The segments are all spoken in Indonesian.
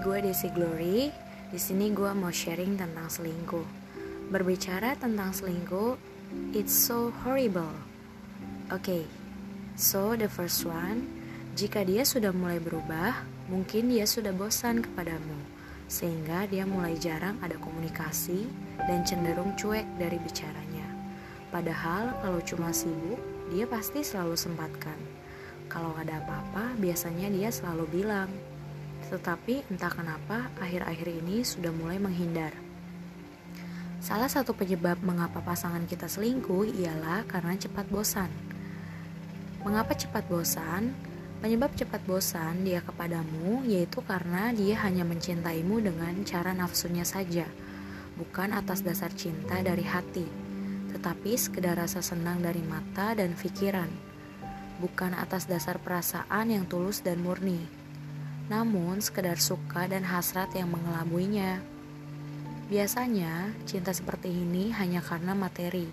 gue Desi Glory. Di sini gue mau sharing tentang selingkuh. Berbicara tentang selingkuh, it's so horrible. Oke, okay, so the first one, jika dia sudah mulai berubah, mungkin dia sudah bosan kepadamu, sehingga dia mulai jarang ada komunikasi dan cenderung cuek dari bicaranya. Padahal kalau cuma sibuk, dia pasti selalu sempatkan. Kalau ada apa-apa, biasanya dia selalu bilang, tetapi entah kenapa akhir-akhir ini sudah mulai menghindar. Salah satu penyebab mengapa pasangan kita selingkuh ialah karena cepat bosan. Mengapa cepat bosan? Penyebab cepat bosan dia kepadamu yaitu karena dia hanya mencintaimu dengan cara nafsunya saja, bukan atas dasar cinta dari hati, tetapi sekedar rasa senang dari mata dan pikiran, bukan atas dasar perasaan yang tulus dan murni namun sekedar suka dan hasrat yang mengelabuinya. Biasanya, cinta seperti ini hanya karena materi,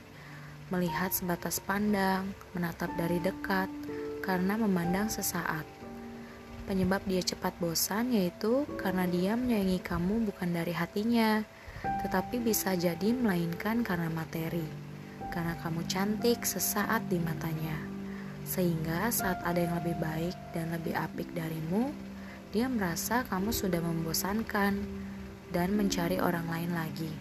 melihat sebatas pandang, menatap dari dekat, karena memandang sesaat. Penyebab dia cepat bosan yaitu karena dia menyayangi kamu bukan dari hatinya, tetapi bisa jadi melainkan karena materi, karena kamu cantik sesaat di matanya. Sehingga saat ada yang lebih baik dan lebih apik darimu, dia merasa kamu sudah membosankan dan mencari orang lain lagi.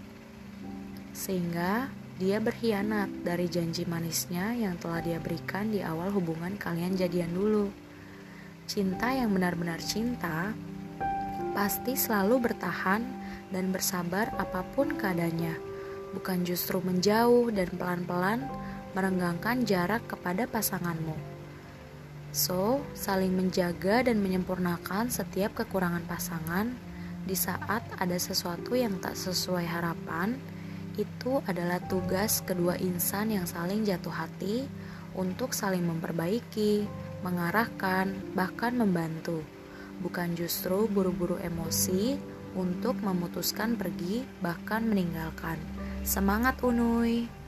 Sehingga dia berkhianat dari janji manisnya yang telah dia berikan di awal hubungan kalian jadian dulu. Cinta yang benar-benar cinta pasti selalu bertahan dan bersabar apa pun keadaannya, bukan justru menjauh dan pelan-pelan merenggangkan jarak kepada pasanganmu. So, saling menjaga dan menyempurnakan setiap kekurangan pasangan di saat ada sesuatu yang tak sesuai harapan, itu adalah tugas kedua insan yang saling jatuh hati untuk saling memperbaiki, mengarahkan, bahkan membantu. Bukan justru buru-buru emosi untuk memutuskan pergi, bahkan meninggalkan. Semangat, Unuy!